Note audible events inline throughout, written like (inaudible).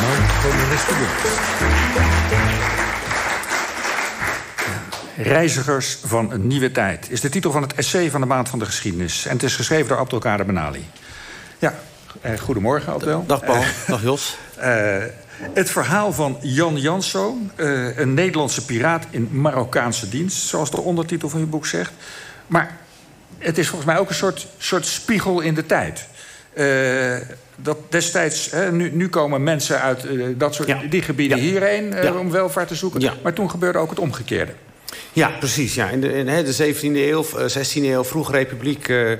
Maar communisten Reizigers van een nieuwe tijd is de titel van het essay van de maand van de geschiedenis. En het is geschreven door Abdelkader Benali. Ja, eh, goedemorgen Abdel. Dag Paul, eh, dag Jos. (laughs) Eh, het verhaal van Jan Janszoon, uh, een Nederlandse piraat in Marokkaanse dienst... zoals de ondertitel van je boek zegt. Maar het is volgens mij ook een soort, soort spiegel in de tijd. Uh, dat destijds, hè, nu, nu, komen mensen uit uh, dat soort, ja. die gebieden ja. hierheen uh, ja. om welvaart te zoeken. Maar toen gebeurde ook het omgekeerde. Ja, precies. Ja. In, de, in de 17e eeuw, 16e eeuw, vroege republiek... Uh, uh,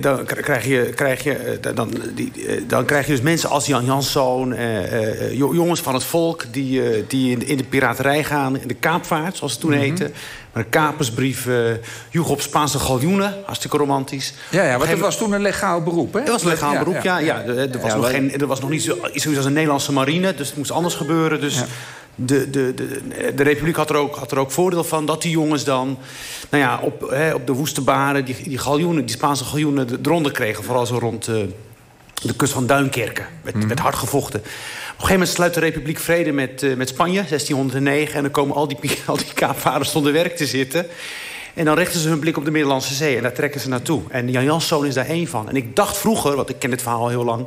dan krijg je, krijg je, dan, die, dan krijg je dus mensen als Jan Janszoon... jongens van het volk die, die in, in, de piraterij gaan... in de kaapvaart, zoals het toen mm -hmm. heette. Een kapersbrief, joeg op Spaanse galjoenen. Hartstikke romantisch. Ja, ja maar het was toen een legaal beroep, hè? Het was een legaal ja, beroep, ja. ja. ja. Er, was nog geen, er was nog niet zo, zoiets als een Nederlandse marine. Dus het moest anders gebeuren. Dus de, de, de, de Republiek had er, ook, had er ook voordeel van dat die jongens dan... Nou ja, op, hè, op de woeste baren die, die galjoenen, die Spaanse galjoenen eronder kregen. Vooral zo rond uh, de kust van Duinkerken. Werd, mm. werd hard gevochten. Op een gegeven moment sluit de Republiek vrede met, uh, met Spanje, 1609. En dan komen al die, (laughs) al die kaapvaders zonder werk te zitten. En dan richten ze hun blik op de Middellandse Zee. En daar trekken ze naartoe. En Jan Janszoon is daar één van. En ik dacht vroeger, want ik ken dit verhaal al heel lang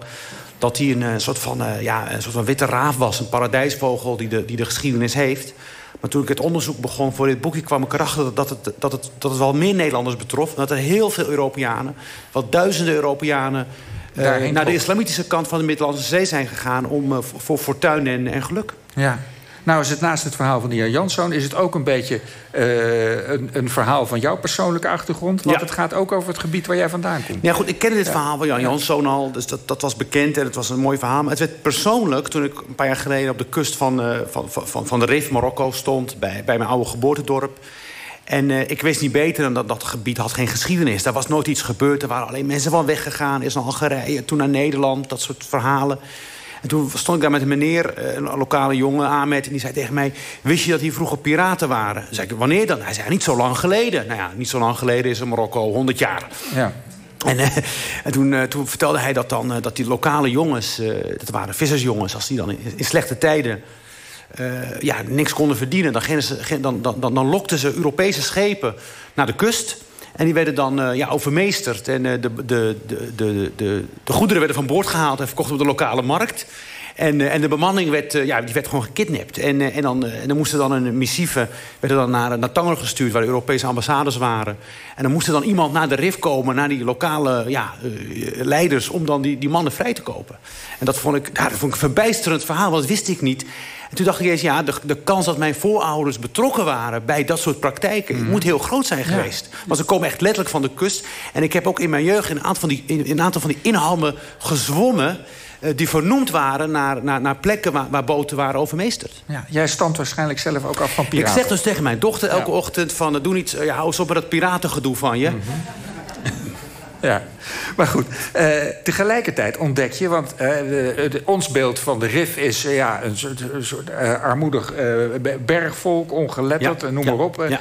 dat hij een, een, soort van, uh, ja, een soort van witte raaf was. Een paradijsvogel die de, die de geschiedenis heeft. Maar toen ik het onderzoek begon voor dit boekje... kwam ik erachter dat het, dat het, dat het wel meer Nederlanders betrof. Dat er heel veel Europeanen, wel duizenden Europeanen... Uh, naar de islamitische kant van de Middellandse Zee zijn gegaan... om, uh, voor fortuin en, en geluk. Ja, nou is het naast het verhaal van de heer Janszoon... is het ook een beetje uh, een, een, verhaal van jouw persoonlijke achtergrond. Want ja. het gaat ook over het gebied waar jij vandaan komt. Ja goed, ik kende dit ja. verhaal van Jan Janszoon al. Dus dat, dat was bekend en het was een mooi verhaal. Maar het werd persoonlijk toen ik een paar jaar geleden... op de kust van, uh, van, van, van de Rif, Marokko, stond... bij, bij mijn oude geboortedorp... En uh, ik wist niet beter dan dat dat gebied had geen geschiedenis. Daar was nooit iets gebeurd. Er waren alleen mensen van weggegaan. Is naar Algerije, toen naar Nederland. Dat soort verhalen. En toen stond ik daar met een meneer, eh, een lokale jongen, Ahmed... en die zei tegen mij, wist je dat hier vroeger piraten waren? Zei ik, wanneer dan? Hij zei, niet zo lang geleden. Nou ja, niet zo lang geleden is in Marokko 100 jaar. Ja. En, uh, en toen, uh, toen, vertelde hij dat, dan, uh, dat die lokale jongens, dat waren vissersjongens... als die dan in, in slechte tijden ja, niks konden verdienen... Dan, ze, dan, dan, dan, dan lokten ze Europese schepen naar de kust... En die werden dan uh, ja, overmeesterd. En uh, de, de, de, de, de, de goederen werden van boord gehaald en verkocht op de lokale markt. En, uh, en de bemanning werd, ja, die werd gewoon gekidnapt. En, en, dan, en dan moest er dan een missieve werd dan naar, naar Tanger gestuurd... waar de Europese ambassades waren. En dan moest er dan iemand naar de RIF komen... naar die lokale ja, leiders om dan die, die mannen vrij te kopen. En dat vond ik, ja, dat vond ik een verbijsterend verhaal, want dat wist ik niet... En toen dacht ik eens, ja, de, de kans dat mijn voorouders betrokken waren... bij dat soort praktijken, mm. moet heel groot zijn geweest. Ja. Want ze komen echt letterlijk van de kust. En ik heb ook in mijn jeugd in een aantal van die, in, een aantal van die inhammen gezwommen... Uh, die vernoemd waren naar, naar, naar plekken waar, waar, boten waren overmeesterd. Ja, jij stamt waarschijnlijk zelf ook af van piraten. Ik zeg dus tegen mijn dochter elke ja. ochtend van... Uh, doe niet, uh, ja, hou eens op met dat piratengedoe van je. Mm -hmm. Ja, maar goed. Uh, tegelijkertijd ontdek je, want uh, de, de, ons beeld van de RIF is uh, ja, een soort, een soort armoedig bergvolk, ongeletterd, ja, noem ja, maar op. Ja.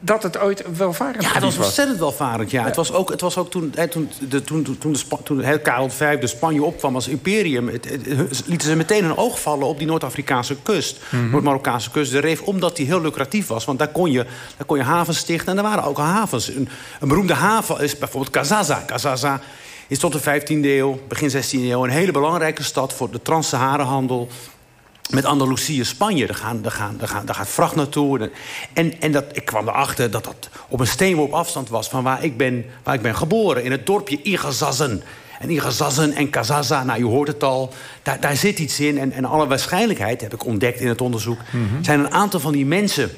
Dat het ooit welvarend ja, het was. ontzettend welvarend, ja. Het was ook, het was ook toen, hè, toen, de, toen, toen, de, toen hè, Karel V de Spanje opkwam als imperium... Het, het, lieten ze meteen een oog vallen op die Noord-Afrikaanse kust. Mm -hmm. Noord-Marokkaanse kust, de Reef, omdat die heel lucratief was. Want daar kon je, daar kon je havens stichten en er waren ook havens. Een, een beroemde haven is bijvoorbeeld Kazaza. Kazaza is tot de 15e eeuw, begin 16e eeuw... een hele belangrijke stad voor de trans-Sahara-handel met Andalusië, Spanje. Daar, gaan, daar, gaan, daar, gaan, daar gaat vracht naartoe. En, en dat, ik kwam erachter dat dat op een steenworp afstand was... van waar ik ben, waar ik ben geboren, in het dorpje Igazazen. En Igazazen en Kazaza, nou, je hoort het al, daar, daar zit iets in. En, en alle waarschijnlijkheid, heb ik ontdekt in het onderzoek... Mm -hmm. zijn een aantal van die mensen...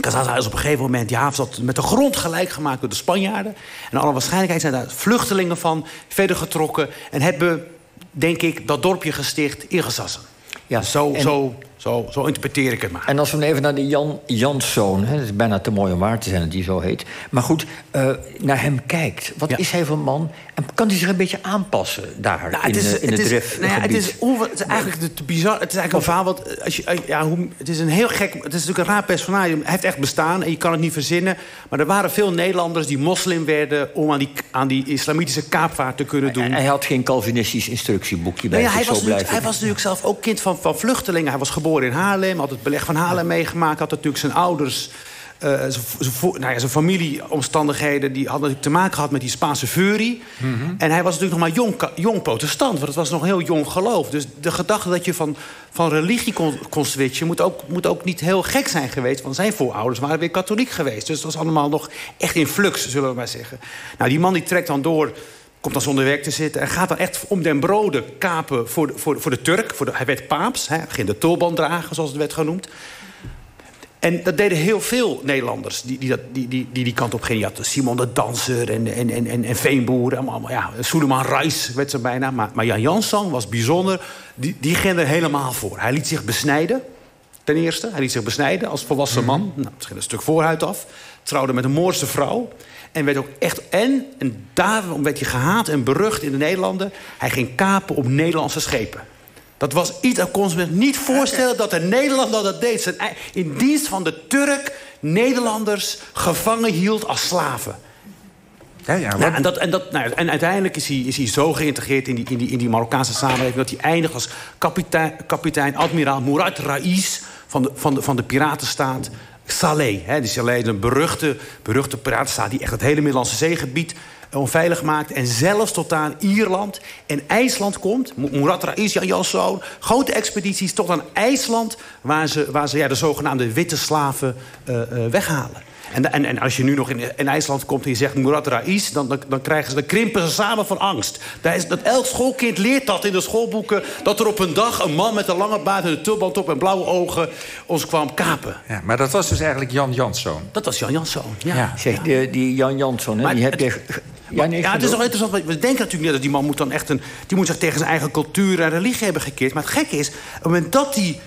Kazaza is op een gegeven moment die haven zat met de grond gelijk gemaakt door de Spanjaarden. En alle waarschijnlijkheid zijn daar vluchtelingen van verder getrokken... en hebben, denk ik, dat dorpje gesticht Igazazen. Ja, zo, en, zo Zo, zo interpreteer ik het maar. En als we even naar de Jan Janszoon... het is bijna te mooi om waar te zijn dat hij zo heet... maar goed, uh, naar hem kijkt. Wat is hij voor man? En kan hij zich een beetje aanpassen daar nou, in, het, is, in het, het is, nou ja, het, is het is eigenlijk te bizar. Het is eigenlijk een verhaal wat... Als je, eh, ja, hoe, het is een heel gek... Het is natuurlijk een raar personage. Hij heeft echt bestaan en je kan het niet verzinnen. Maar er waren veel Nederlanders die moslim werden... om aan die, aan die islamitische kaapvaart te kunnen doen. Hij had geen Calvinistisch instructieboekje bij nou ja, hij, was hij was natuurlijk zelf ook kind van, van vluchtelingen. Hij was geboren in Haarlem, had het beleg van Haarlem meegemaakt... had natuurlijk zijn ouders... Uh, nou ja, zijn familieomstandigheden die hadden natuurlijk te maken gehad met die Spaanse furie. Mhm. En hij was natuurlijk nog maar jong, jong protestant, want het was nog heel jong geloof. Dus de gedachte dat je van, van religie kon, kon switchen moet ook, moet ook niet heel gek zijn geweest. Want zijn voorouders waren weer katholiek geweest. Dus het was allemaal nog echt in flux, zullen we maar zeggen. Nou, die man die trekt dan door komt dan zonder werk te zitten... en gaat dan echt om den broden kapen voor de, voor, voor de Turk. Voor de, hij werd paaps, hij ging de tulband dragen, zoals het werd genoemd. En dat deden heel veel Nederlanders die die, die, die, die, die kant op gingen. Simon de Danser en, en, en, en, en Veenboer. Allemaal, ja, Suleiman Reis werd ze bijna. Maar, maar Jan Jansson was bijzonder. Die, die ging er helemaal voor. Hij liet zich besnijden, ten eerste. Hij liet zich besnijden als volwassen man. Mm -hmm. nou, misschien een stuk voorhuid af. Trouwde met een Moorse vrouw. En werd ook echt. En, en daarom werd hij gehaat en berucht in de Nederlanden. Hij ging kapen op Nederlandse schepen. Dat was iets, dat kon zich niet voorstellen dat de Nederlander dat deed. Zijn, in dienst van de Turk Nederlanders gevangen hield als slaven. Ja, ja, nou, en, dat, en, dat, nou, en uiteindelijk is hij, is hij zo geïntegreerd in die, in, die, in die Marokkaanse samenleving... dat hij eindigt als kapitein, kapitein admiraal Mourad Rais van de, van de, van de piratenstaat Saleh. Hè, die Saleh is een beruchte, beruchte piratenstaat... die echt het hele Middellandse zeegebied onveilig maakt... en zelfs tot aan Ierland en IJsland komt. Murat Rais, Jan Janszoon, grote expedities tot aan IJsland... waar ze, waar ze ja, de zogenaamde witte slaven uh, uh, weghalen. En, en, en, als je nu nog in, in IJsland komt en je zegt Murat Rais... Dan, dan, dan, krijgen ze, dan krimpen ze samen van angst. Dat, is, dat elk schoolkind leert dat in de schoolboeken... dat er op een dag een man met een lange baard en een tulband op... en blauwe ogen ons kwam kapen. Ja, maar dat was dus eigenlijk Jan Janszoon. Dat was Jan Janszoon, ja. ja. Zeg, die, die Jan Janszoon, die heb je... Ja, het is toch interessant. We denken natuurlijk niet dat die man moet dan echt een... die moet zich tegen zijn eigen cultuur en religie hebben gekeerd. Maar het gekke is, op het moment dat hij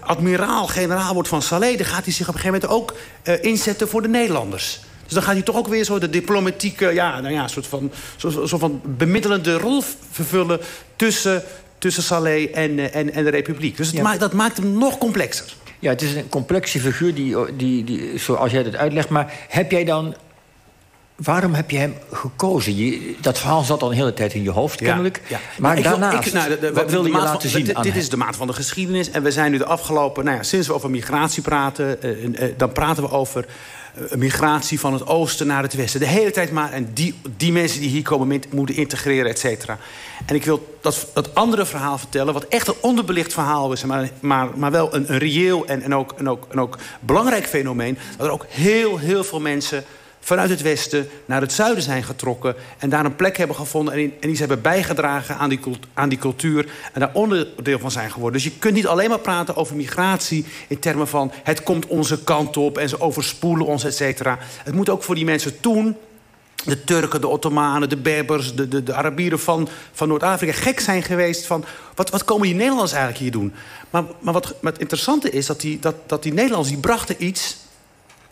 admiraal, generaal wordt van Saleh... dan gaat hij zich op een gegeven moment ook uh, inzetten voor de Nederlanders. Dus dan gaat hij toch ook weer zo de diplomatieke... ja, nou ja, soort van, soort, soort van bemiddelende rol vervullen... tussen, tussen Saleh en, uh, en, en de Republiek. Dus ja. dat maakt hem nog complexer. Ja, het is een complexe figuur, die, die, die, zoals jij het uitlegt. Maar heb jij dan Waarom heb je hem gekozen? Je, dat verhaal zat al een hele tijd in je hoofd, kennelijk. Ja, Maar ik daarnaast, ik, nou, de, wat wilde je laten zien Dit, is de maat van de geschiedenis. En we zijn nu de afgelopen... Nou ja, sinds we over migratie praten... Uh, uh, dan praten we over migratie van het oosten naar het westen. De hele tijd maar. En die, die mensen die hier komen moeten integreren, et cetera. En ik wil dat, dat andere verhaal vertellen... wat echt een onderbelicht verhaal is... maar, maar, maar wel een, een reëel en, en, ook, en, ook, en ook belangrijk fenomeen... dat er ook heel, heel veel mensen vanuit het westen naar het zuiden zijn getrokken... en daar een plek hebben gevonden en, die ze hebben bijgedragen aan die, aan die cultuur... en daar onderdeel van zijn geworden. Dus je kunt niet alleen maar praten over migratie... in termen van het komt onze kant op en ze overspoelen ons, et cetera. Het moet ook voor die mensen toen de Turken, de Ottomanen, de Berbers, de, de, de Arabieren van, van Noord-Afrika... gek zijn geweest van, wat, wat komen die Nederlanders eigenlijk hier doen? Maar, maar wat, wat het interessante is, dat die, dat, dat die Nederlanders die brachten iets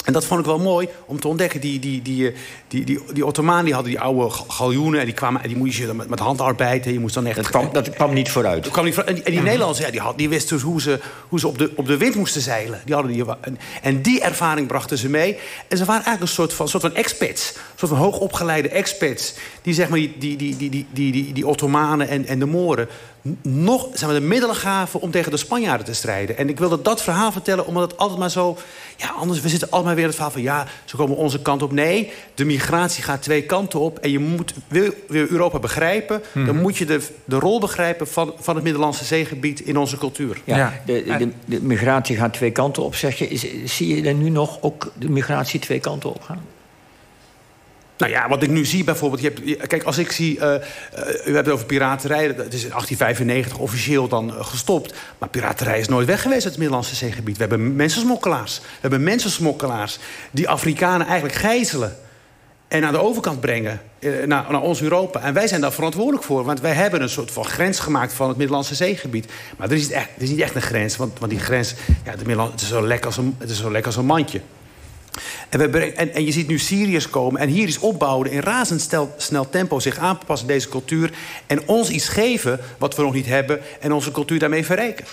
en dat vond ik wel mooi om te ontdekken. Die, die, die, eh, die, die, die Ottomanen die hadden die oude galjoenen. En die, kwamen, en die moest je dan met, met handarbeid. Je moest dan echt, dat, kwam, niet vooruit. Kwam niet vooruit. En, die Nederlanders ja, die, had, die wisten dus hoe ze, hoe ze op, de, op de wind moesten zeilen. Die hadden die, en, die ervaring brachten ze mee. En ze waren eigenlijk een soort van, soort van expats. Een soort van hoogopgeleide expats. Die zeg maar die, die, die, die, die, die, die, die Ottomanen en, en de Moren nog zijn we de middelen gaven om tegen de Spanjaarden te strijden. En ik wilde dat verhaal vertellen, omdat het altijd maar zo... Ja, anders, we zitten allemaal weer het verhaal van... ja, ze komen onze kant op. Nee, de migratie gaat twee kanten op. En je moet, wil, wil Europa begrijpen... dan mhm. moet je de, de rol begrijpen van, van het Middellandse zeegebied in onze cultuur. Ja, De, de, de, migratie gaat twee kanten op, zeg je. Is, zie je er nu nog ook de migratie twee kanten op gaan? Nou ja, wat ik nu zie bijvoorbeeld... Je hebt, kijk, als ik zie... Uh, uh, u hebt het over piraterij. Het is in 1895 officieel dan uh, gestopt. Maar piraterij is nooit weg geweest uit het Middellandse zeegebied. We hebben mensensmokkelaars. We hebben mensensmokkelaars die Afrikanen eigenlijk gijzelen. en aan de overkant brengen eh, naar, naar, ons Europa. En wij zijn daar verantwoordelijk voor. Want wij hebben een soort van grens gemaakt van het Middellandse zeegebied. Maar er is, echt, er is niet echt een grens. Want, want die grens, ja, het, is zo een, het is zo lekker als een mandje. En, we brengen, en, en, je ziet nu Syriërs komen. En hier is opbouwen in razendsnel tempo zich aanpassen deze cultuur. En ons iets geven wat we nog niet hebben. En onze cultuur daarmee verrijken.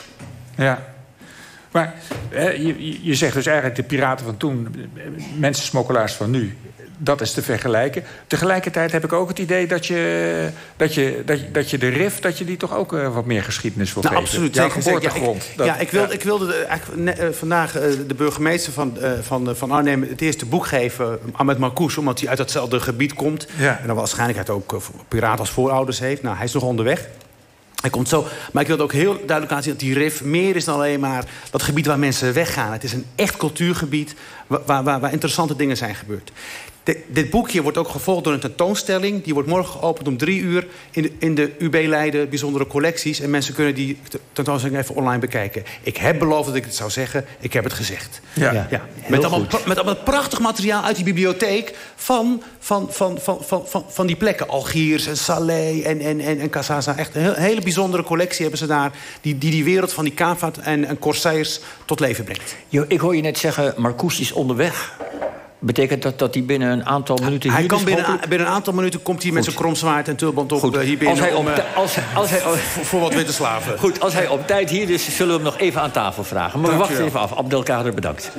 Ja. Maar je, je zegt dus eigenlijk de piraten van toen, mensensmokkelaars van nu dat is te vergelijken. Tegelijkertijd heb ik ook het idee dat je, dat je, dat je, dat je de RIF... dat je die toch ook uh, wat meer geschiedenis wil nou, geven. Absoluut. Jouw geboortegrond. Ja, ik, ja, ik, wilde, ik wilde eigenlijk, uh, vandaag uh, de burgemeester van, van, van Arnhem... het eerste boek geven, Ahmed Marcouch... omdat hij uit datzelfde gebied komt. Ja. En dan waarschijnlijk hij ook piraten als voorouders heeft. Nou, hij is nog onderweg. Hij komt zo. Maar ik wil ook heel duidelijk laten zien dat die RIF meer is dan alleen maar dat gebied waar mensen weggaan. Het is een echt cultuurgebied waar, waar, waar interessante dingen zijn gebeurd dit boekje wordt ook gevolgd door een tentoonstelling. Die wordt morgen geopend om drie uur in de, in de UB Leiden bijzondere collecties. En mensen kunnen die tentoonstelling even online bekijken. Ik heb beloofd dat ik het zou zeggen. Ik heb het gezegd. Ja. ja. Met, allemaal, met allemaal prachtig materiaal uit die bibliotheek van, van, van, van, van, van, van die plekken. Algiers en Salé en, en, en, en Casasa. Echt een hele bijzondere collectie hebben ze daar. Die die, die wereld van die Kavaat en, en Corsairs tot leven brengt. Jo, ik hoor je net zeggen, Marcouch is onderweg. Betekent dat dat hij binnen een aantal minuten hier Hij kan binnen, binnen een aantal minuten komt hij met zijn kromzwaard en tulband op Goed. Eh, hier binnen. Als hij op eh, als, als hij, (laughs) voor, wat witte slaven. Goed, als hij op tijd hier is, zullen we hem nog even aan tafel vragen. Maar we wachten even af. Abdelkader, bedankt.